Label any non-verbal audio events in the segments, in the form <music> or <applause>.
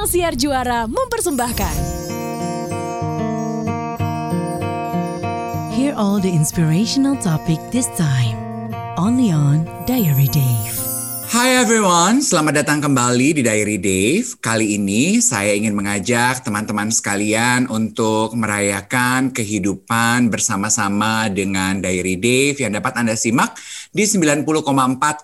Ruang Siar Juara mempersembahkan. Hear all the inspirational topic this time. Only on Diary Dave. Hai everyone, selamat datang kembali di Diary Dave. Kali ini saya ingin mengajak teman-teman sekalian untuk merayakan kehidupan bersama-sama dengan Diary Dave yang dapat Anda simak di 90,4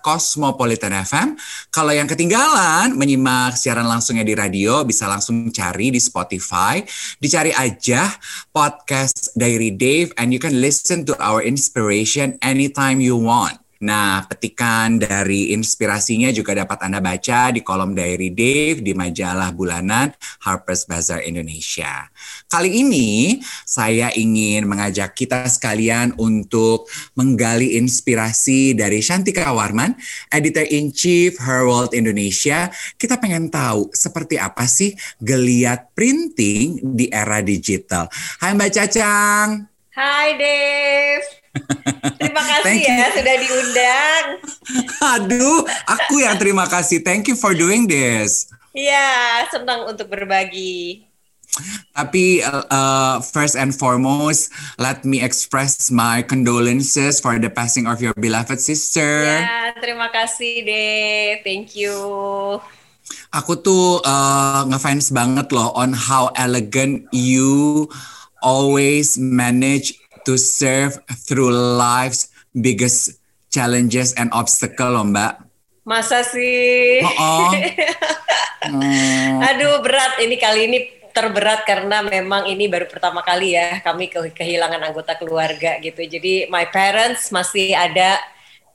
Cosmopolitan FM. Kalau yang ketinggalan menyimak siaran langsungnya di radio, bisa langsung cari di Spotify. Dicari aja podcast Diary Dave and you can listen to our inspiration anytime you want. Nah, petikan dari inspirasinya juga dapat Anda baca di kolom Diary Dave di majalah bulanan Harper's Bazaar Indonesia. Kali ini saya ingin mengajak kita sekalian untuk menggali inspirasi dari Shantika Warman, Editor-in-Chief Her World Indonesia. Kita pengen tahu seperti apa sih geliat printing di era digital. Hai Mbak Cacang. Hai Dave. Terima kasih ya sudah diundang. Aduh, aku yang terima kasih. Thank you for doing this. Iya, senang untuk berbagi. Tapi uh, first and foremost, let me express my condolences for the passing of your beloved sister. Ya, terima kasih deh. Thank you. Aku tuh uh, ngefans banget loh on how elegant you always manage to serve through life's biggest challenges and obstacle loh Mbak. Masa sih? Oh, oh. <laughs> hmm. Aduh berat ini kali ini terberat karena memang ini baru pertama kali ya kami kehilangan anggota keluarga gitu. Jadi my parents masih ada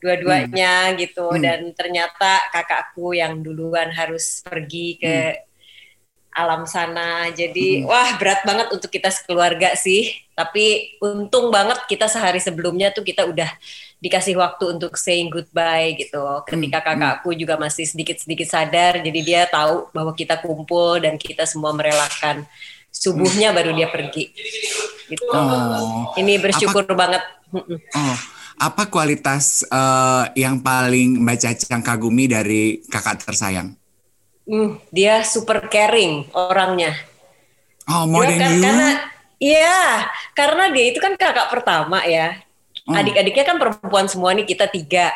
dua-duanya hmm. gitu hmm. dan ternyata kakakku yang duluan harus pergi ke hmm alam sana. Jadi hmm. wah berat banget untuk kita sekeluarga sih. Tapi untung banget kita sehari sebelumnya tuh kita udah dikasih waktu untuk saying goodbye gitu. Ketika hmm. kakakku juga masih sedikit-sedikit sadar, jadi dia tahu bahwa kita kumpul dan kita semua merelakan subuhnya baru dia pergi. Gitu. Oh. Ini bersyukur apa, banget. Oh. Apa kualitas uh, yang paling Mbak Cacang kagumi dari kakak tersayang? Hmm, dia super caring orangnya. Oh, more dia than kan, you? Karena iya, karena dia itu kan kakak pertama ya. Hmm. Adik-adiknya kan perempuan semua nih kita tiga.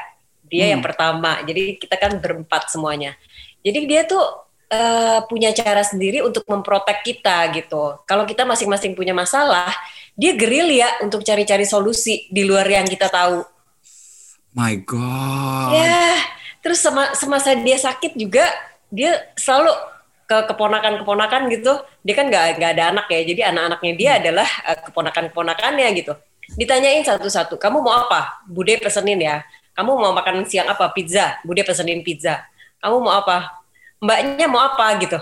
Dia hmm. yang pertama. Jadi kita kan berempat semuanya. Jadi dia tuh uh, punya cara sendiri untuk memprotek kita gitu. Kalau kita masing-masing punya masalah, dia gerilya untuk cari-cari solusi di luar yang kita tahu. My God. Ya, terus sama semasa dia sakit juga dia selalu ke keponakan-keponakan gitu. Dia kan nggak nggak ada anak ya, jadi anak-anaknya dia hmm. adalah uh, keponakan-keponakannya gitu. Ditanyain satu-satu, kamu mau apa? Bude pesenin ya. Kamu mau makan siang apa? Pizza. Bude pesenin pizza. Kamu mau apa? Mbaknya mau apa gitu.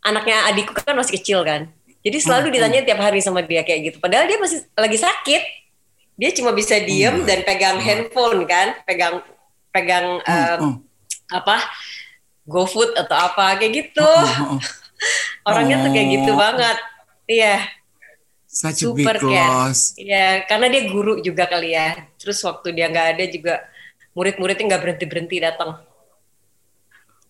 Anaknya adikku kan masih kecil kan. Jadi selalu hmm, hmm. ditanya tiap hari sama dia kayak gitu. Padahal dia masih lagi sakit. Dia cuma bisa diem dan pegang handphone kan, pegang pegang um, apa GoFood atau apa kayak gitu. Oh, oh, oh. <laughs> Orangnya oh. tuh kayak gitu banget. Iya. Such Super kan. Iya, karena dia guru juga kali ya. Terus waktu dia nggak ada juga murid-muridnya nggak berhenti berhenti datang.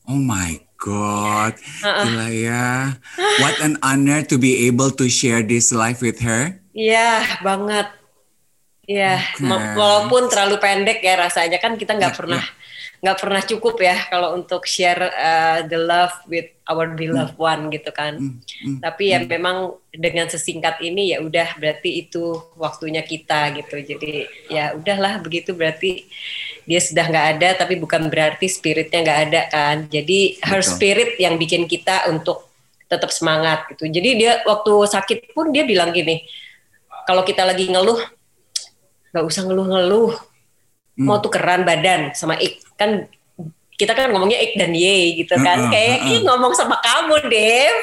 Oh my God, uh-uh. gila ya. What an honor to be able to share this life with her. Iya, banget. Iya, okay. walaupun terlalu pendek ya rasanya kan kita nggak yeah, pernah yeah nggak pernah cukup ya kalau untuk share uh, the love with our beloved mm. one gitu kan. Mm. Mm. Tapi ya mm. memang dengan sesingkat ini ya udah berarti itu waktunya kita gitu. Jadi ya udahlah begitu berarti dia sudah nggak ada tapi bukan berarti spiritnya nggak ada kan. Jadi Betul. her spirit yang bikin kita untuk tetap semangat gitu. Jadi dia waktu sakit pun dia bilang gini, kalau kita lagi ngeluh nggak usah ngeluh-ngeluh hmm. mau tukeran badan sama Ik kan kita kan ngomongnya Ik dan Ye gitu kan uh, uh, kayak uh, uh. ngomong sama kamu Dev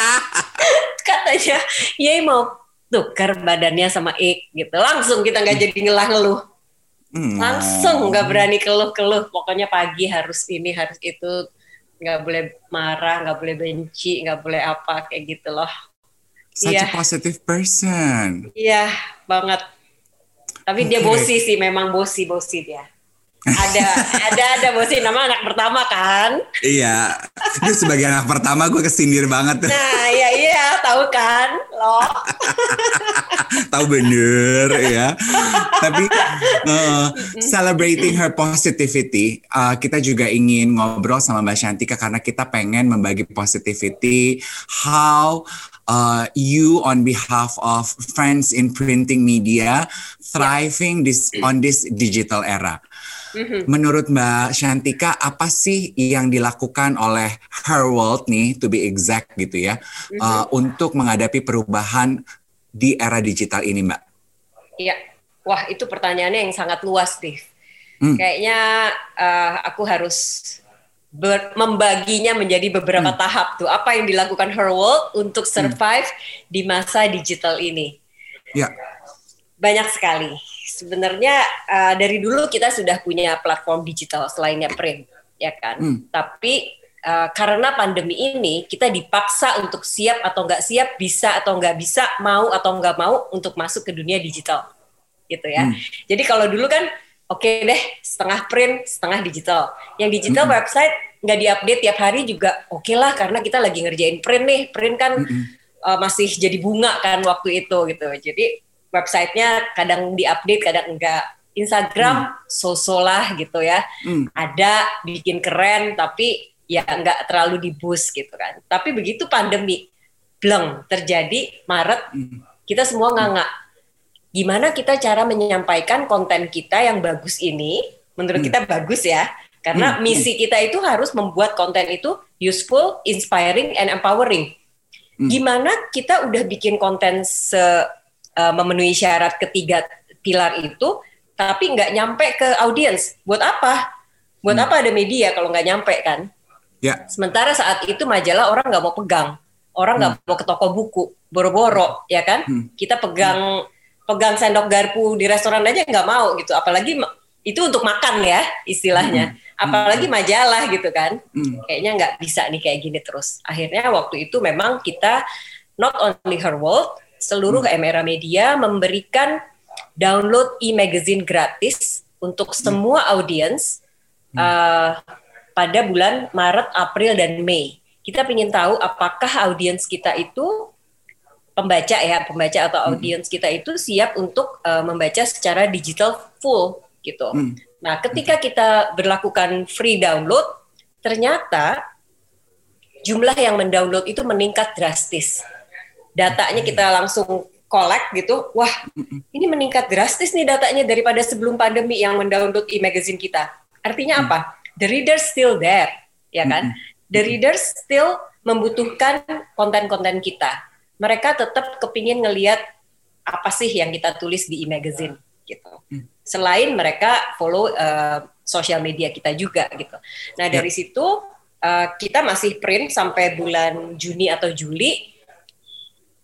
<laughs> katanya Ye mau tukar badannya sama Ik gitu langsung kita nggak jadi ngelah-ngeluh hmm. langsung nggak berani keluh-keluh pokoknya pagi harus ini harus itu nggak boleh marah nggak boleh benci nggak boleh apa kayak gitu loh such yeah. a positive person iya banget tapi okay. dia bosi sih, memang bosi-bosi dia. Ada ada ada bosi nama anak pertama kan? Iya. Itu sebagai anak pertama gue kesindir banget. Nah iya iya. Tahu kan? Lo <laughs> tahu bener ya tapi uh, celebrating her positivity uh, kita juga ingin ngobrol sama Mbak Shantika karena kita pengen membagi positivity how uh, you on behalf of friends in printing media thriving this on this digital era Mm-hmm. Menurut Mbak Shantika, apa sih yang dilakukan oleh Her World nih, to be exact gitu ya, mm-hmm. uh, untuk menghadapi perubahan di era digital ini, Mbak? Iya, wah itu pertanyaannya yang sangat luas, Steve. Mm. Kayaknya uh, aku harus ber, membaginya menjadi beberapa hmm. tahap tuh. Apa yang dilakukan Her World untuk mm. survive hmm. di masa digital ini? Ya. Banyak sekali sebenarnya uh, dari dulu kita sudah punya platform digital selainnya print, ya kan. Hmm. Tapi uh, karena pandemi ini kita dipaksa untuk siap atau nggak siap, bisa atau nggak bisa, mau atau nggak mau untuk masuk ke dunia digital, gitu ya. Hmm. Jadi kalau dulu kan oke okay deh setengah print, setengah digital. Yang digital hmm. website nggak diupdate tiap hari juga oke okay lah karena kita lagi ngerjain print nih, print kan. Hmm. Uh, masih jadi bunga kan waktu itu gitu. Jadi websitenya kadang diupdate kadang enggak Instagram hmm. sosolah gitu ya hmm. ada bikin keren tapi ya enggak terlalu di boost gitu kan tapi begitu pandemi bleng terjadi Maret hmm. kita semua nganga gimana kita cara menyampaikan konten kita yang bagus ini menurut hmm. kita bagus ya karena hmm. misi kita itu harus membuat konten itu useful, inspiring, and empowering. Hmm. Gimana kita udah bikin konten se uh, memenuhi syarat ketiga pilar itu, tapi nggak nyampe ke audiens. Buat apa? Buat hmm. apa ada media kalau nggak nyampe kan? Ya. Sementara saat itu majalah orang nggak mau pegang, orang nggak hmm. mau ke toko buku, boro-boro, ya kan? Hmm. Kita pegang hmm. pegang sendok garpu di restoran aja nggak mau gitu, apalagi itu untuk makan ya istilahnya. Hmm. Apalagi majalah gitu kan, hmm. kayaknya nggak bisa nih kayak gini terus. Akhirnya waktu itu memang kita not only her world, seluruh hmm. Emera Media memberikan download e-magazine gratis untuk hmm. semua audiens uh, pada bulan Maret, April, dan Mei. Kita ingin tahu apakah audiens kita itu pembaca ya, pembaca atau hmm. audiens kita itu siap untuk uh, membaca secara digital full gitu. Hmm. Nah, ketika kita berlakukan free download, ternyata jumlah yang mendownload itu meningkat drastis datanya kita langsung collect gitu, wah ini meningkat drastis nih datanya daripada sebelum pandemi yang mendownload e-magazine kita. Artinya apa? The reader still there, ya kan? The reader still membutuhkan konten-konten kita. Mereka tetap kepingin ngelihat apa sih yang kita tulis di e-magazine gitu. Selain mereka follow uh, sosial media kita juga gitu. Nah dari ya. situ uh, kita masih print sampai bulan Juni atau Juli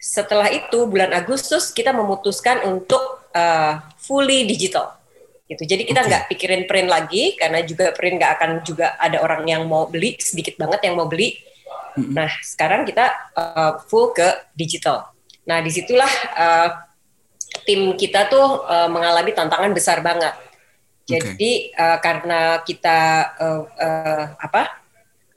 setelah itu bulan Agustus kita memutuskan untuk uh, fully digital gitu. Jadi kita nggak okay. pikirin print lagi karena juga print nggak akan juga ada orang yang mau beli sedikit banget yang mau beli. Mm-hmm. Nah sekarang kita uh, full ke digital. Nah di situlah uh, tim kita tuh uh, mengalami tantangan besar banget. Jadi okay. uh, karena kita uh, uh, apa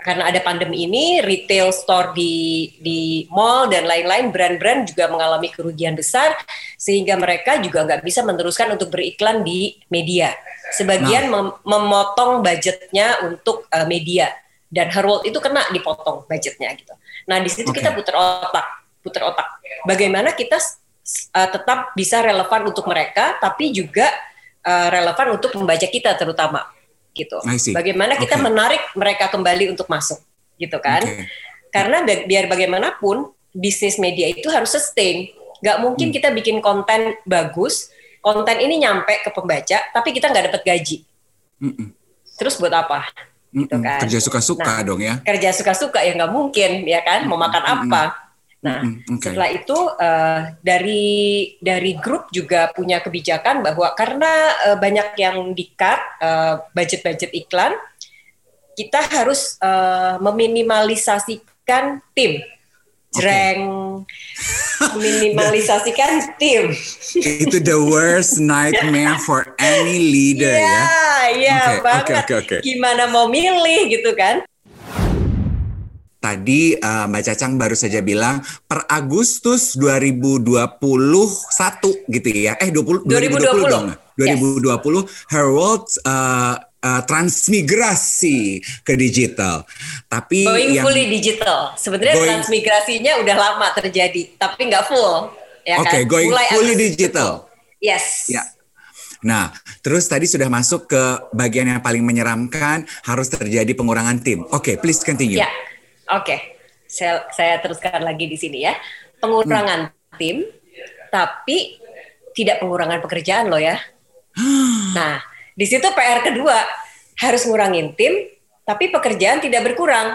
karena ada pandemi ini retail store di di mall dan lain-lain brand-brand juga mengalami kerugian besar sehingga mereka juga nggak bisa meneruskan untuk beriklan di media. Sebagian nah. mem memotong budgetnya untuk uh, media dan Herwold itu kena dipotong budgetnya gitu. Nah di situ okay. kita putar otak, putar otak. Bagaimana kita uh, tetap bisa relevan untuk mereka, tapi juga uh, relevan untuk membaca kita terutama gitu. Bagaimana kita okay. menarik mereka kembali untuk masuk, gitu kan? Okay. Karena biar bagaimanapun bisnis media itu harus sustain. Gak mungkin hmm. kita bikin konten bagus, konten ini nyampe ke pembaca, tapi kita nggak dapat gaji. Mm Terus buat apa? Gitu kan? Kerja suka-suka nah, dong ya? Kerja suka-suka ya nggak mungkin, ya kan? Mau makan apa? Nah, mm, okay. setelah itu uh, dari dari grup juga punya kebijakan bahwa karena uh, banyak yang di-cut uh, budget-budget iklan, kita harus uh, meminimalisasikan tim. Jreng. <laughs> Okay. minimalisasikan tim. Itu the worst nightmare for any leader Iya, ya. iya Oke, banget. oke, oke, oke. Gimana mau milih gitu kan? Tadi uh, Mbak Cacang baru saja bilang per Agustus 2021 gitu ya. Eh 20, 2020, 2020 dong. 2020 her world uh, uh, transmigrasi ke digital. Tapi Going yang fully digital. Sebenarnya Going- transmigrasinya udah lama terjadi, tapi nggak full. Ya Oke, kan? going Mulai fully Agustus. digital. Yes. Ya. Nah, terus tadi sudah masuk ke bagian yang paling menyeramkan, harus terjadi pengurangan tim. Oke, please continue. Ya, oke. Saya, saya teruskan lagi di sini ya. Pengurangan Hmm. tim, tapi tidak pengurangan pekerjaan loh ya. <gasps> Nah, di situ PR kedua harus ngurangin tim, tapi pekerjaan tidak berkurang,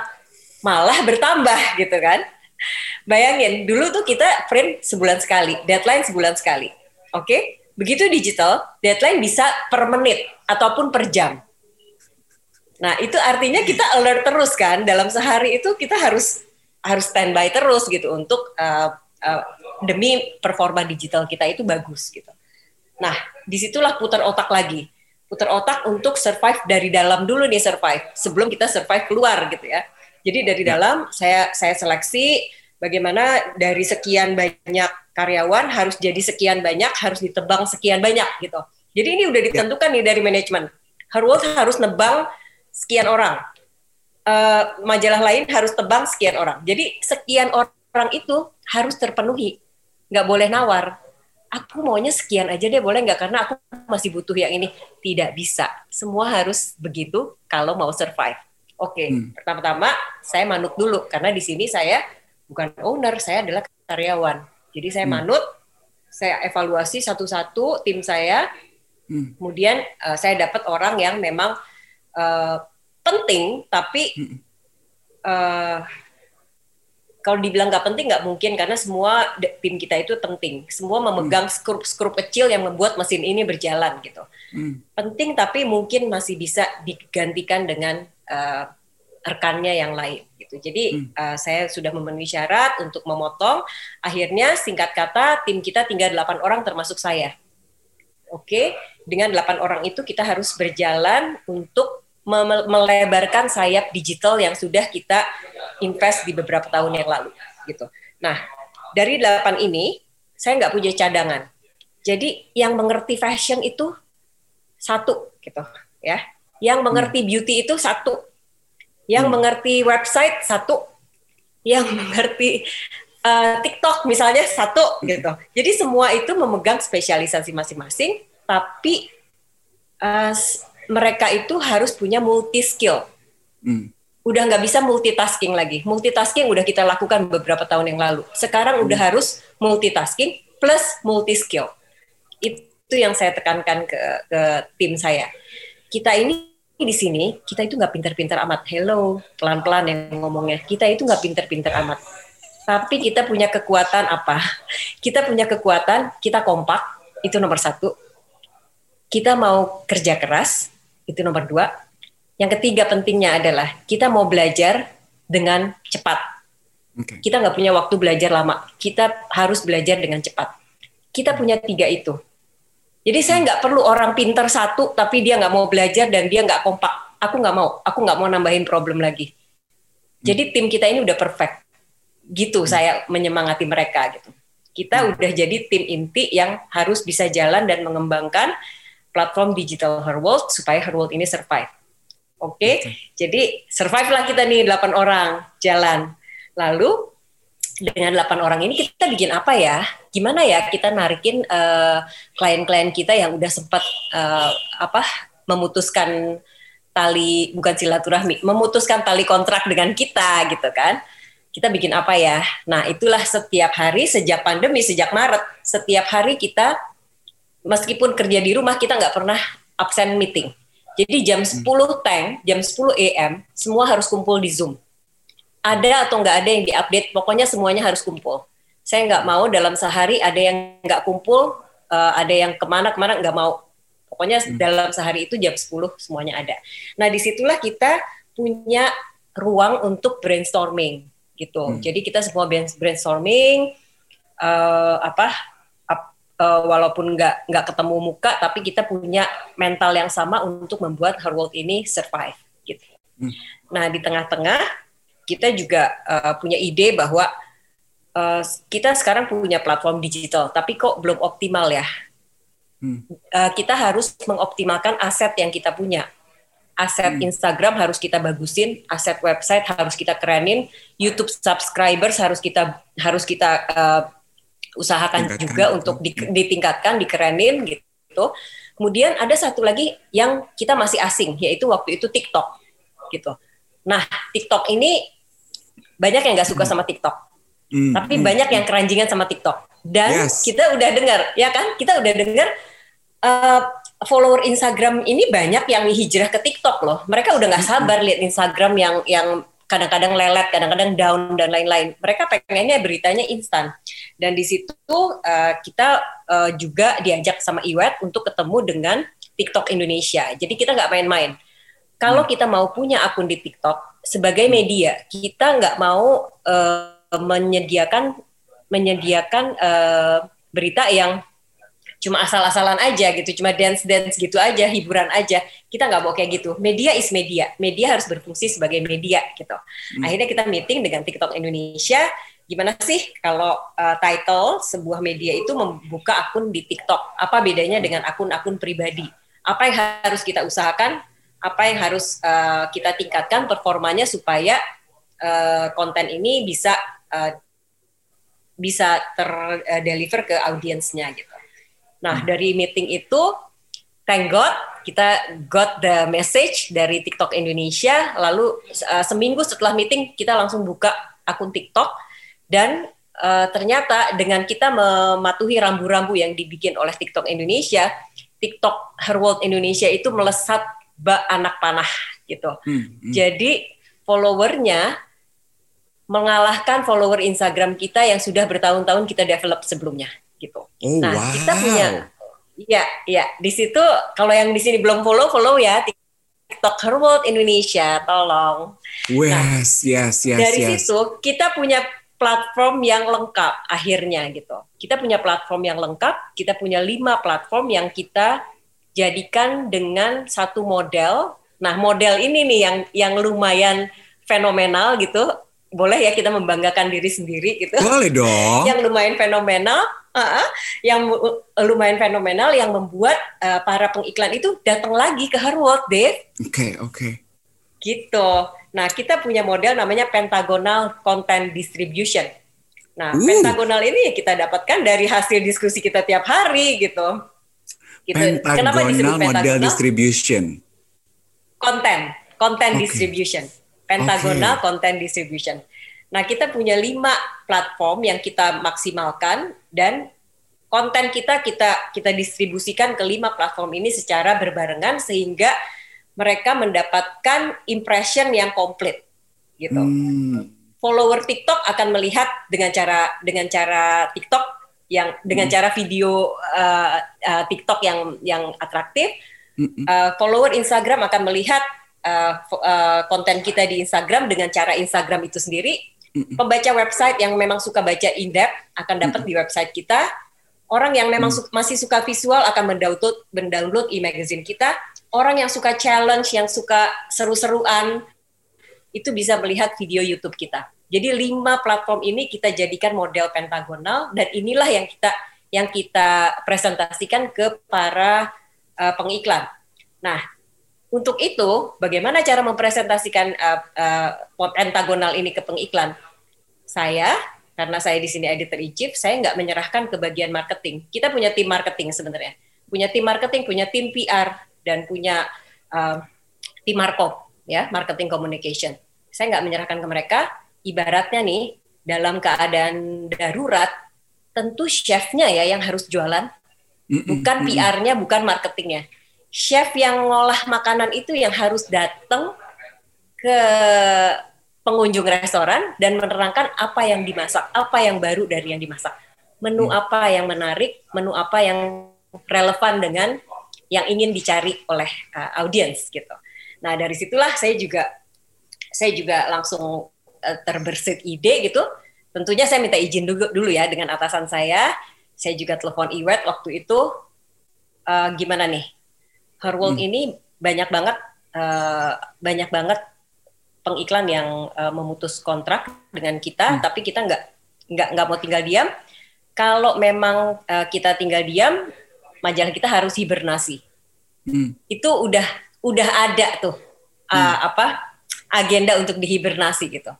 malah bertambah gitu kan. Bayangin, dulu tuh kita print sebulan sekali, deadline sebulan sekali. Oke? Begitu digital, deadline bisa per menit ataupun per jam. Nah, itu artinya kita alert terus kan. Dalam sehari itu kita harus harus standby terus gitu untuk uh, uh, demi performa digital kita itu bagus gitu. Nah, di situlah putar otak lagi. Putar otak untuk survive dari dalam dulu nih survive sebelum kita survive keluar gitu ya. Jadi dari dalam saya saya seleksi bagaimana dari sekian banyak karyawan harus jadi sekian banyak, harus ditebang sekian banyak gitu. Jadi ini udah ditentukan nih dari manajemen. Harus harus nebang sekian orang. Eh, majalah lain harus tebang sekian orang. Jadi sekian orang itu harus terpenuhi. Nggak boleh nawar. Aku maunya sekian aja deh, boleh nggak? Karena aku masih butuh yang ini. Tidak bisa. Semua harus begitu kalau mau survive. Oke, Hmm. pertama-tama saya manut dulu karena di sini saya bukan owner, saya adalah karyawan. Jadi saya Hmm. manut, saya evaluasi satu-satu tim saya. Hmm. Kemudian eh, saya dapat orang yang memang eh, penting, tapi Hmm. eh, kalau dibilang nggak penting nggak mungkin karena semua tim kita itu penting. Semua memegang skrup-skrup kecil yang membuat mesin ini berjalan gitu. Hmm. Penting tapi mungkin masih bisa digantikan dengan eh, rekannya yang lain gitu. Jadi eh, saya sudah memenuhi syarat untuk memotong. Akhirnya singkat kata tim kita tinggal 8 orang termasuk saya. Oke, dengan 8 orang itu kita harus berjalan untuk melebarkan sayap digital yang sudah kita invest di beberapa tahun yang lalu gitu. Nah, dari 8 ini saya nggak punya cadangan. Jadi yang mengerti fashion itu satu gitu ya. Yang mengerti beauty itu satu. Yang mengerti website satu. Yang mengerti uh, TikTok misalnya satu gitu. Jadi semua itu memegang spesialisasi masing-masing, tapi uh, mereka itu harus punya multi skill. Hmm. Udah nggak bisa multitasking lagi. Multitasking udah kita lakukan beberapa tahun yang lalu. Sekarang udah harus multitasking plus multi skill. Itu yang saya tekankan ke, ke tim saya. Kita ini di sini kita itu nggak pinter-pinter amat. Hello, pelan-pelan yang ngomongnya. Kita itu nggak pinter-pinter amat. Tapi kita punya kekuatan apa? <laughs> Kita punya kekuatan, kita kompak, itu nomor satu. Kita mau kerja keras, itu nomor dua. Yang ketiga pentingnya adalah kita mau belajar dengan cepat. Oke. Kita nggak punya waktu belajar lama. Kita harus belajar dengan cepat. Kita punya tiga itu. Jadi saya nggak perlu orang pinter satu, tapi dia nggak mau belajar dan dia nggak kompak. Aku nggak mau. Aku nggak mau nambahin problem lagi. Jadi tim kita ini udah perfect. Gitu saya menyemangati mereka gitu. Kita udah jadi tim inti yang harus bisa jalan dan mengembangkan platform digital Her World supaya Her World ini survive. Oke, jadi survive lah kita nih 8 orang jalan. Lalu dengan 8 orang ini kita bikin apa ya? Gimana ya kita narikin eh, klien-klien kita yang udah sempat eh, apa memutuskan tali bukan silaturahmi, memutuskan tali kontrak dengan kita gitu kan? Kita bikin apa ya? Nah, itulah setiap hari sejak pandemi sejak Maret, setiap hari kita meskipun kerja di rumah kita nggak pernah absen meeting. Jadi jam 10 teng, jam 10 AM, semua harus kumpul di Zoom. Ada atau nggak ada yang diupdate, pokoknya semuanya harus kumpul. Saya nggak mau dalam sehari ada yang nggak kumpul, eh, ada yang ke mana-kemana nggak mau. Pokoknya dalam sehari itu jam 10 semuanya ada. Nah di situlah kita punya ruang untuk brainstorming gitu. Jadi kita semua brainstorming, uh, apa uh, walaupun nggak nggak ketemu muka tapi kita punya mental yang sama untuk membuat her world ini survive gitu. Hmm. Nah di tengah-tengah kita juga uh, punya ide bahwa uh, kita sekarang punya platform digital tapi kok belum optimal ya. Hmm. Uh, kita harus mengoptimalkan aset yang kita punya aset hmm. Instagram harus kita bagusin, aset website harus kita kerenin, YouTube subscribers harus kita harus kita uh, usahakan tingkatkan juga itu. untuk di, ditingkatkan, dikerenin gitu. Kemudian ada satu lagi yang kita masih asing, yaitu waktu itu TikTok gitu. Nah, TikTok ini banyak yang nggak suka hmm. sama TikTok, hmm. tapi hmm. banyak yang keranjingan sama TikTok. Dan yes. kita udah dengar, ya kan? Kita udah dengar uh, follower Instagram ini banyak yang hijrah ke TikTok loh. Mereka udah nggak sabar lihat Instagram yang yang kadang-kadang lelet, kadang-kadang down dan lain-lain. Mereka pengennya beritanya instan. Dan di situ uh, kita uh, juga diajak sama Iwet untuk ketemu dengan TikTok Indonesia. Jadi kita nggak main-main. Kalau hmm. kita mau punya akun di TikTok sebagai media, kita nggak mau uh, menyediakan menyediakan uh, berita yang cuma asal-asalan aja gitu, cuma dance-dance gitu aja, hiburan aja. Kita nggak mau kayak gitu. Media is media. Media harus berfungsi sebagai media gitu. Hmm. Akhirnya kita meeting dengan TikTok Indonesia. Gimana sih kalau uh, title sebuah media itu membuka akun di TikTok? Apa bedanya dengan akun-akun pribadi? Apa yang harus kita usahakan? Apa yang harus uh, kita tingkatkan performanya supaya uh, konten ini bisa uh, bisa terdeliver ke audiensnya gitu. Nah, dari meeting itu, thank God, kita got the message dari TikTok Indonesia. Lalu uh, seminggu setelah meeting, kita langsung buka akun TikTok. Dan uh, ternyata dengan kita mematuhi rambu-rambu yang dibikin oleh TikTok Indonesia, TikTok Her World Indonesia itu melesat bak anak panah gitu. Hmm, hmm. Jadi followernya mengalahkan follower Instagram kita yang sudah bertahun-tahun kita develop sebelumnya gitu. Oh, nah, wow. kita punya Iya, iya. Di situ kalau yang di sini belum follow, follow ya TikTok Her World Indonesia, tolong. Yes, nah, yes, yes. Dari yes. situ kita punya platform yang lengkap akhirnya gitu. Kita punya platform yang lengkap, kita punya lima platform yang kita jadikan dengan satu model. Nah, model ini nih yang yang lumayan fenomenal gitu. Boleh ya kita membanggakan diri sendiri gitu. Boleh dong. <laughs> yang lumayan fenomenal uh, yang lumayan fenomenal yang membuat uh, para pengiklan itu datang lagi ke Harvard, Dave. Oke, okay, oke. Okay. Gitu. Nah, kita punya model namanya Pentagonal Content Distribution. Nah, uh. pentagonal ini kita dapatkan dari hasil diskusi kita tiap hari gitu. Gitu. Pentagonal Kenapa disebut model distribution? Content, content okay. distribution. Pentagonal okay. content distribution. Nah, kita punya lima platform yang kita maksimalkan dan konten kita kita kita distribusikan ke lima platform ini secara berbarengan sehingga mereka mendapatkan impression yang komplit gitu. Hmm. Follower TikTok akan melihat dengan cara dengan cara TikTok yang dengan hmm. cara video uh, uh, TikTok yang yang atraktif. Hmm. Uh, follower Instagram akan melihat uh, uh, konten kita di Instagram dengan cara Instagram itu sendiri Pembaca website yang memang suka baca in-depth akan dapat di website kita. Orang yang memang su masih suka visual akan mendownload mendownload e-magazine kita. Orang yang suka challenge, yang suka seru-seruan, itu bisa melihat video YouTube kita. Jadi lima platform ini kita jadikan model pentagonal dan inilah yang kita yang kita presentasikan ke para uh, pengiklan. Nah, untuk itu, bagaimana cara mempresentasikan uh, uh, pentagonal ini ke pengiklan? saya karena saya di sini editor in chief, saya nggak menyerahkan ke bagian marketing. Kita punya tim marketing sebenarnya, punya tim marketing, punya tim PR dan punya uh, tim markop, ya marketing communication. Saya nggak menyerahkan ke mereka. Ibaratnya nih dalam keadaan darurat, tentu chefnya ya yang harus jualan, bukan PR-nya, bukan marketingnya. Chef yang ngolah makanan itu yang harus datang ke pengunjung restoran dan menerangkan apa yang dimasak, apa yang baru dari yang dimasak. Menu hmm. apa yang menarik, menu apa yang relevan dengan yang ingin dicari oleh uh, audiens gitu. Nah, dari situlah saya juga saya juga langsung uh, terbersit ide gitu. tentunya saya minta izin dulu dulu ya dengan atasan saya. Saya juga telepon Iwet waktu itu uh, gimana nih? Her World hmm. ini banyak banget uh, banyak banget pengiklan yang uh, memutus kontrak dengan kita, hmm. tapi kita nggak nggak nggak mau tinggal diam. Kalau memang uh, kita tinggal diam, majalah kita harus hibernasi. Hmm. Itu udah udah ada tuh uh, hmm. apa agenda untuk dihibernasi gitu.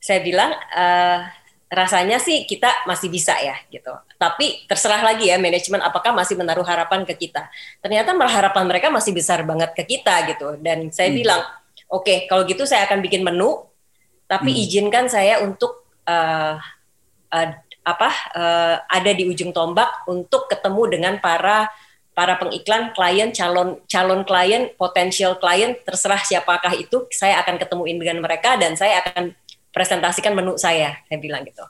Saya bilang uh, rasanya sih kita masih bisa ya gitu. Tapi terserah lagi ya manajemen apakah masih menaruh harapan ke kita. Ternyata harapan mereka masih besar banget ke kita gitu. Dan saya hmm. bilang, oke okay, kalau gitu saya akan bikin menu, tapi hmm. izinkan saya untuk uh, uh, apa uh, ada di ujung tombak untuk ketemu dengan para para pengiklan klien calon calon klien potensial klien terserah siapakah itu saya akan ketemuin dengan mereka dan saya akan presentasikan menu saya, saya bilang gitu.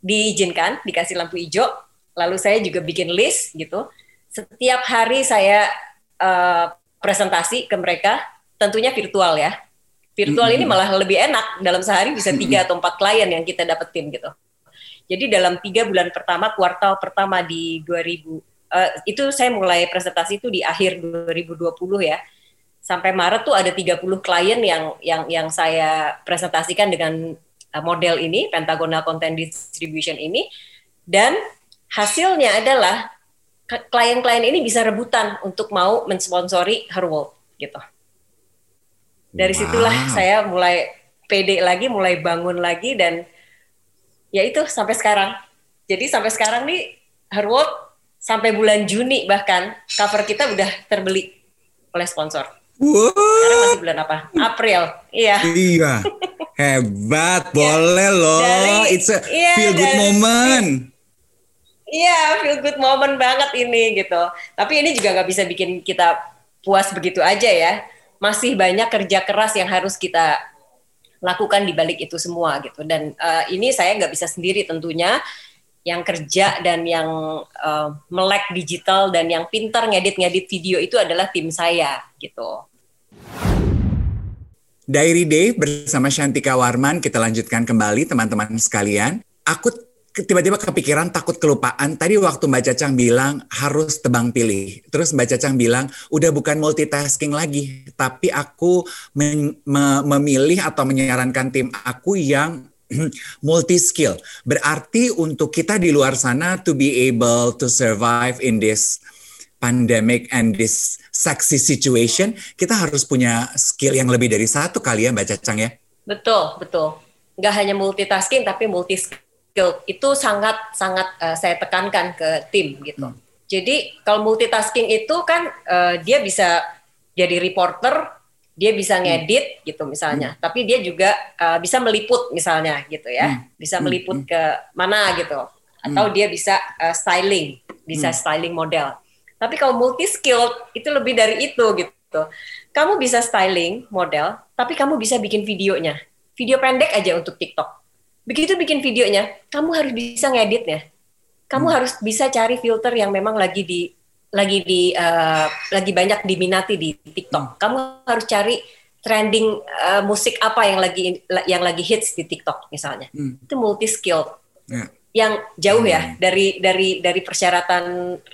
Diizinkan, dikasih lampu hijau, lalu saya juga bikin list gitu. Setiap hari saya uh, presentasi ke mereka, tentunya virtual ya. Virtual ini malah lebih enak, dalam sehari bisa tiga atau empat klien yang kita dapetin gitu. Jadi dalam tiga bulan pertama, kuartal pertama di 2000, uh, eh, itu saya mulai presentasi itu di akhir 2020 ya sampai Maret tuh ada 30 klien yang yang yang saya presentasikan dengan uh, model ini Pentagonal Content Distribution ini dan hasilnya adalah klien-klien ini bisa rebutan untuk mau mensponsori Her World gitu. Dari wow. situlah saya mulai pede lagi, mulai bangun lagi dan ya itu sampai sekarang. Jadi sampai sekarang nih Her World sampai bulan Juni bahkan cover kita udah terbeli oleh sponsor. Wow. Sekarang masih bulan apa? April. Iya. Iya. Hebat, <laughs> iya. boleh loh. Dari, It's a iya, feel good dari, moment. Iya, feel good moment banget ini gitu. Tapi ini juga nggak bisa bikin kita puas begitu aja ya. Masih banyak kerja keras yang harus kita lakukan di balik itu semua gitu. Dan uh, ini saya nggak bisa sendiri tentunya yang kerja dan yang uh, melek digital dan yang pintar ngedit-ngedit video itu adalah tim saya gitu. Diary Day bersama Shantika Warman kita lanjutkan kembali teman-teman sekalian. Aku tiba-tiba kepikiran takut kelupaan. Tadi waktu Mbak Cacang bilang harus tebang pilih. Terus Mbak Cacang bilang udah bukan multitasking lagi, tapi aku memilih atau menyarankan tim aku yang <clears throat> multi skill. Berarti untuk kita di luar sana to be able to survive in this pandemic and this sexy situation, kita harus punya skill yang lebih dari satu kali ya Mbak Cacang ya. Betul, betul. Nggak hanya multitasking tapi multi skill. Itu sangat sangat uh, saya tekankan ke tim gitu. Hmm. Jadi kalau multitasking itu kan uh, dia bisa jadi reporter, dia bisa hmm. ngedit hmm. gitu misalnya, hmm. tapi dia juga uh, bisa meliput misalnya gitu ya, hmm. bisa hmm. meliput hmm. ke mana gitu, atau hmm. dia bisa uh, styling, bisa hmm. styling model. Tapi kalau multi skill itu lebih dari itu gitu. Kamu bisa styling model, tapi kamu bisa bikin videonya, video pendek aja untuk TikTok. Begitu bikin videonya, kamu harus bisa ngeditnya. Kamu hmm. harus bisa cari filter yang memang lagi di lagi di uh, lagi banyak diminati di TikTok. Hmm. Kamu harus cari trending uh, musik apa yang lagi yang lagi hits di TikTok misalnya. Hmm. Itu multi skill. Yeah. Yang jauh ya hmm. ya dari dari dari persyaratan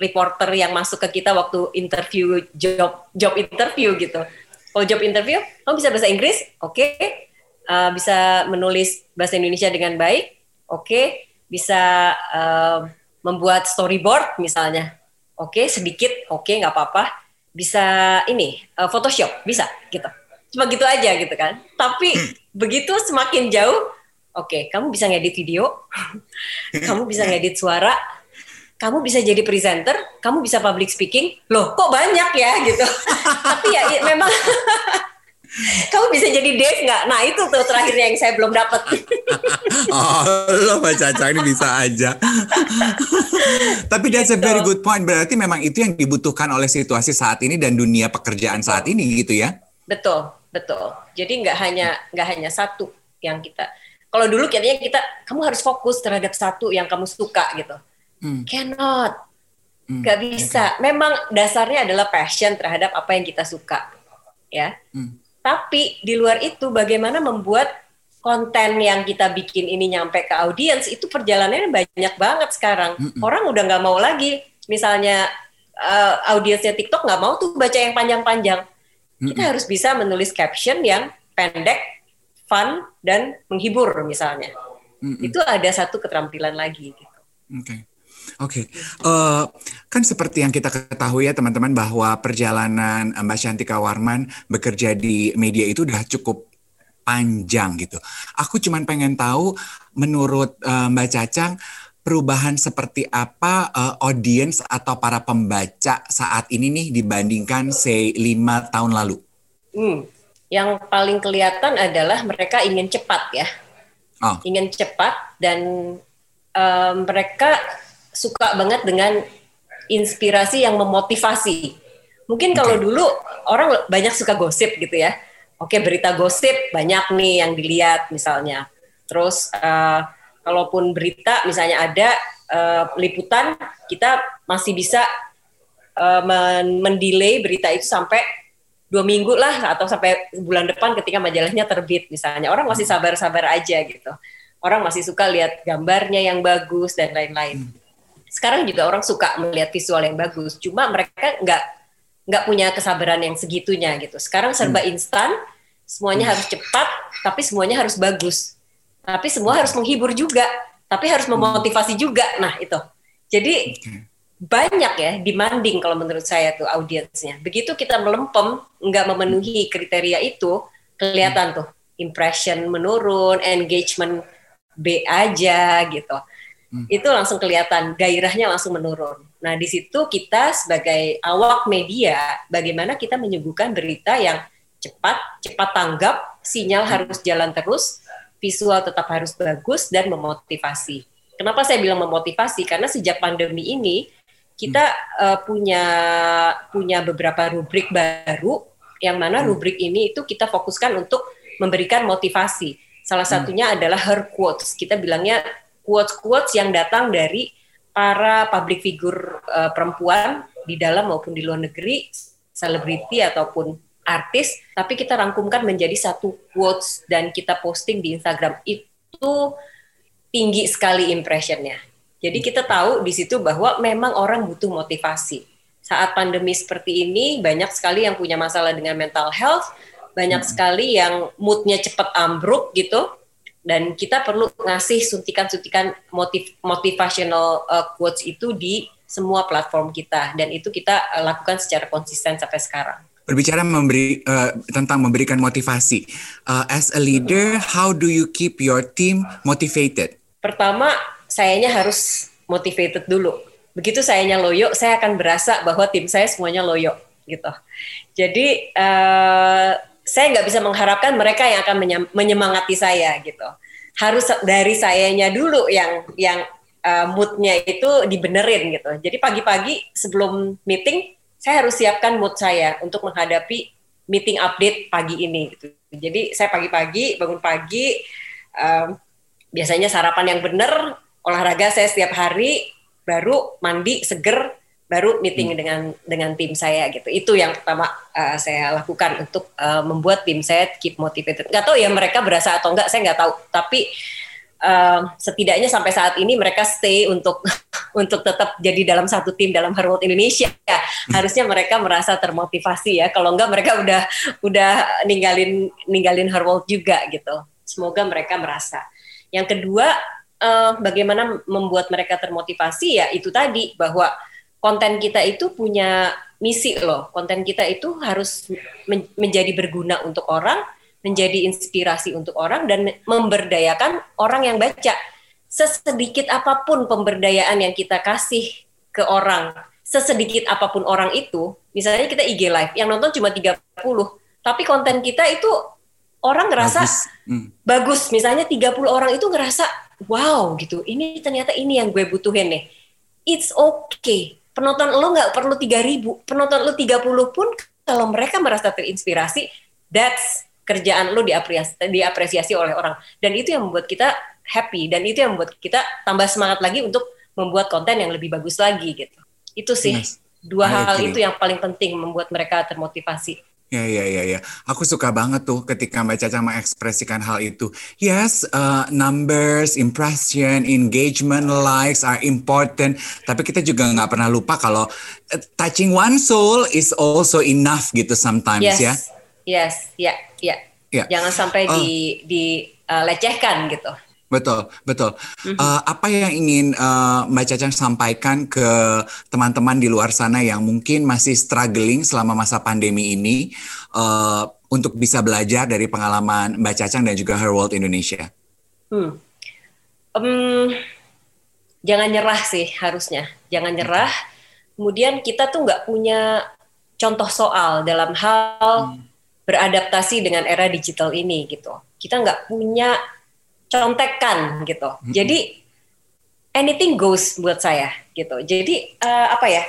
reporter yang masuk ke kita waktu interview job job interview gitu. Kalau job interview, kamu bisa bahasa Inggris, oke. Okay. Uh, bisa menulis bahasa Indonesia dengan baik, oke. Okay. Bisa uh, membuat storyboard misalnya, oke okay, sedikit oke okay, nggak apa-apa bisa ini uh, Photoshop bisa gitu cuma gitu aja gitu kan tapi hmm. begitu semakin jauh oke okay, kamu bisa ngedit video <laughs> kamu bisa ngedit suara kamu bisa jadi presenter kamu bisa public speaking loh kok banyak ya gitu <laughs> tapi ya memang <laughs> kamu bisa jadi Dave nggak? Nah itu tuh terakhirnya yang saya belum dapat. <laughs> oh, lo Mbak Caca ini bisa aja. Tapi that's a very good point. Berarti memang itu yang dibutuhkan oleh situasi saat ini dan dunia pekerjaan saat ini gitu ya? Betul, betul. Jadi nggak hanya nggak hanya satu yang kita. Kalau dulu kayaknya kita, kamu harus fokus terhadap satu yang kamu suka gitu. Hmm. Cannot, hmm. bisa. Okay. Memang dasarnya adalah passion terhadap apa yang kita suka, ya. Hmm tapi di luar itu bagaimana membuat konten yang kita bikin ini nyampe ke audiens itu perjalanannya banyak banget sekarang. Mm -mm. Orang udah nggak mau lagi, misalnya uh, audiensnya TikTok nggak mau tuh baca yang panjang-panjang. Mm -mm. Kita harus bisa menulis caption yang pendek, fun dan menghibur misalnya. Mm -mm. Itu ada satu keterampilan lagi. Gitu. Oke. Okay. Oke, okay. uh, eh, kan seperti yang kita ketahui ya teman-teman bahwa perjalanan Mbak Shantika Warman bekerja di media itu udah cukup panjang gitu. Aku cuma pengen tahu menurut uh, Mbak Cacang perubahan seperti apa uh, audiens atau para pembaca saat ini nih dibandingkan say lima tahun lalu? Hmm. Yang paling kelihatan adalah mereka ingin cepat ya, oh. ingin cepat dan uh, mereka suka banget dengan inspirasi yang memotivasi. Mungkin kalau okay. dulu orang banyak suka gosip gitu ya oke berita gosip banyak nih yang dilihat misalnya. Terus uh, kalaupun berita misalnya ada uh, liputan, kita masih bisa uh, mendelay berita itu sampai dua minggu lah atau sampai bulan depan ketika majalahnya terbit misalnya. Orang masih sabar-sabar aja gitu. Orang masih suka lihat gambarnya yang bagus dan lain-lain. Sekarang juga orang suka melihat visual yang bagus, cuma mereka nggak nggak punya kesabaran yang segitunya gitu. Sekarang serba hmm. instan, semuanya harus cepat, tapi semuanya harus bagus. Tapi semua harus menghibur juga, tapi harus memotivasi juga. Nah, itu. Jadi banyak ya demanding kalau menurut saya tuh audiensnya. Begitu kita melempem, nggak memenuhi kriteria itu, kelihatan tuh impression menurun, engagement B aja gitu. Hmm. Itu langsung kelihatan, gairahnya langsung menurun. Nah, di situ kita sebagai awak media, bagaimana kita menyuguhkan berita yang cepat, cepat tanggap, sinyal harus jalan terus, visual tetap harus bagus dan memotivasi. Kenapa saya bilang memotivasi? Karena sejak pandemi ini kita uh, punya punya beberapa rubrik baru yang mana hmm. rubrik ini itu kita fokuskan untuk memberikan motivasi. Salah hmm. satunya adalah her quotes. Kita bilangnya quotes-quotes yang datang dari para public figure uh, perempuan di dalam maupun di luar negeri, selebriti ataupun artis, tapi kita rangkumkan menjadi satu quotes dan kita posting di Instagram itu tinggi sekali impressionnya. Jadi kita tahu di situ bahwa memang orang butuh motivasi. Saat pandemi seperti ini banyak sekali yang punya masalah dengan mental health, banyak hmm. sekali yang moodnya cepat ambruk gitu, dan kita perlu ngasih suntikan-suntikan motiv motivational uh, quotes itu di semua platform kita dan itu kita uh, lakukan secara konsisten sampai sekarang berbicara memberi uh, tentang memberikan motivasi. Uh, as a leader, how do you keep your team motivated? Pertama, sayanya harus motivated dulu. Begitu sayanya loyo, saya akan berasa bahwa tim saya semuanya loyo gitu. Jadi uh, saya nggak bisa mengharapkan mereka yang akan menyemangati saya gitu. Harus dari sayanya dulu yang yang uh, moodnya itu dibenerin gitu. Jadi pagi-pagi sebelum meeting saya harus siapkan mood saya untuk menghadapi meeting update pagi ini gitu. Jadi saya pagi-pagi bangun pagi um, biasanya sarapan yang benar, olahraga saya setiap hari, baru mandi seger, baru meeting hmm. dengan dengan tim saya gitu. Itu yang pertama uh, saya lakukan untuk uh, membuat tim saya keep motivated. Gak tahu ya mereka berasa atau enggak, saya nggak tahu. Tapi uh, setidaknya sampai saat ini mereka stay untuk <laughs> untuk tetap jadi dalam satu tim dalam Herworld Indonesia. Ya, harusnya mereka merasa termotivasi ya. Kalau enggak mereka udah udah ninggalin ninggalin Herworld juga gitu. Semoga mereka merasa. Yang kedua, uh, bagaimana membuat mereka termotivasi ya itu tadi bahwa konten kita itu punya misi loh. Konten kita itu harus men menjadi berguna untuk orang menjadi inspirasi untuk orang dan memberdayakan orang yang baca. Sesedikit apa pun pemberdayaan yang kita kasih ke orang, sesedikit apa pun orang itu, misalnya kita IG live yang nonton cuma 30, tapi konten kita itu orang ngerasa bagus, hmm. bagus. misalnya 30 orang itu ngerasa wow gitu. Ini ternyata ini yang gue butuhin nih. It's okay. Penonton lo nggak perlu 3000, penonton lo 30 pun kalau mereka merasa terinspirasi, that's kerjaan lu diapresiasi, diapresiasi oleh orang dan itu yang membuat kita happy dan itu yang membuat kita tambah semangat lagi untuk membuat konten yang lebih bagus lagi gitu itu sih yes. dua I hal agree. itu yang paling penting membuat mereka termotivasi Ya, ya, ya, ya. Aku suka banget tuh ketika Mbak Caca mengekspresikan hal itu. Yes, uh, numbers, impression, engagement, likes are important. Tapi kita juga nggak pernah lupa kalau uh, touching one soul is also enough gitu sometimes yes. ya. Yes, ya, ya. Ya. Jangan sampai Uh. di dilecehkan gitu. Betul, betul. Uh, apa yang ingin uh, Mbak Cacang sampaikan ke teman-teman di luar sana yang mungkin masih struggling selama masa pandemi ini uh, untuk bisa belajar dari pengalaman Mbak Cacang dan juga Her World Indonesia? Hmm. Em, jangan nyerah sih harusnya, jangan nyerah. Kemudian kita tuh nggak punya contoh soal dalam hal beradaptasi dengan era digital ini gitu. Kita nggak punya contekan gitu. Jadi anything goes buat saya gitu. Jadi eh, apa ya?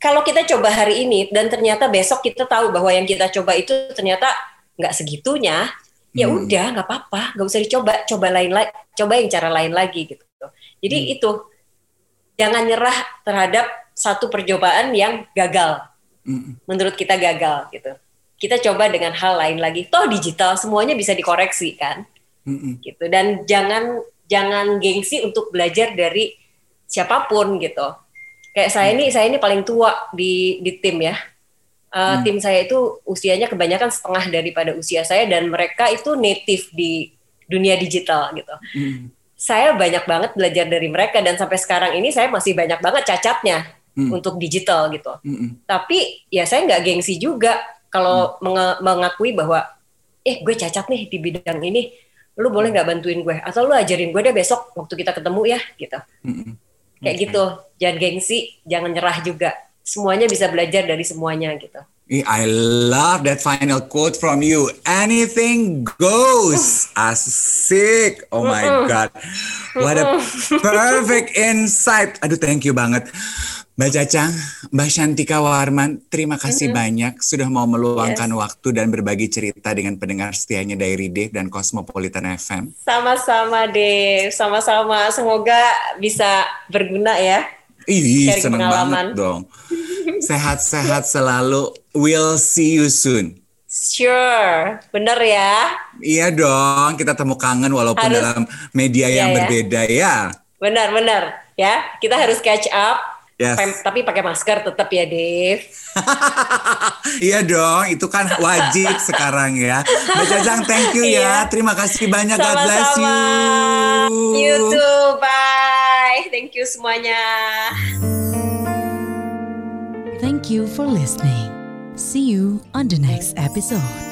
Kalau kita coba hari ini dan ternyata besok kita tahu bahwa yang kita coba itu ternyata nggak segitunya, ya Hmm. udah nggak apa-apa, nggak usah dicoba, coba lain lagi, coba yang cara lain lagi gitu. Jadi Hmm. itu jangan nyerah terhadap satu percobaan yang gagal, Mm, menurut kita gagal gitu. Kita coba dengan hal lain lagi. Toh digital semuanya bisa dikoreksi kan mm, mm. gitu. Dan jangan jangan gengsi untuk belajar dari siapa pun gitu. Kayak saya ini saya ini paling tua di di tim ya. Uh, tim saya itu usianya kebanyakan setengah daripada usia saya dan mereka itu native di dunia digital gitu. Mm, saya banyak banget belajar dari mereka dan sampai sekarang ini saya masih banyak banget cacatnya Hmm. untuk digital gitu. Mm, mm. tapi ya saya nggak gengsi juga kalau menge- mengakui bahwa eh gue cacat nih di bidang ini lu boleh nggak bantuin gue? Atau lu ajarin gue deh besok waktu kita ketemu ya gitu. Kayak gitu. Jangan gengsi jangan nyerah juga. Semuanya bisa belajar dari semuanya gitu I love that final quote from you. Anything goes. Asik. Oh my God. What a perfect insight. Aduh, thank you banget. Mbak Cacang, Mbak Shantika Warman, terima kasih banyak sudah mau meluangkan waktu dan berbagi cerita dengan pendengar setianya Diary Dave dan Cosmopolitan FM. sama-sama deh sama-sama semoga bisa berguna ya Ih, seneng pengalaman. banget dong. Sehat-sehat selalu. We'll see you soon. sure bener ya Iya dong, kita temu kangen walaupun Harus- dalam media yang Iya, ya. berbeda ya. benar-benar ya kita harus catch up Yes. Pem- tapi pakai masker tetap ya Dave <laughs> iya dong, itu kan wajib <laughs> sekarang ya. Mbak Jajang, thank you ya. Iya. Terima kasih banyak. God bless you. Sama-sama. You too. Bye. Thank you semuanya. Thank you for listening. See you on the next episode.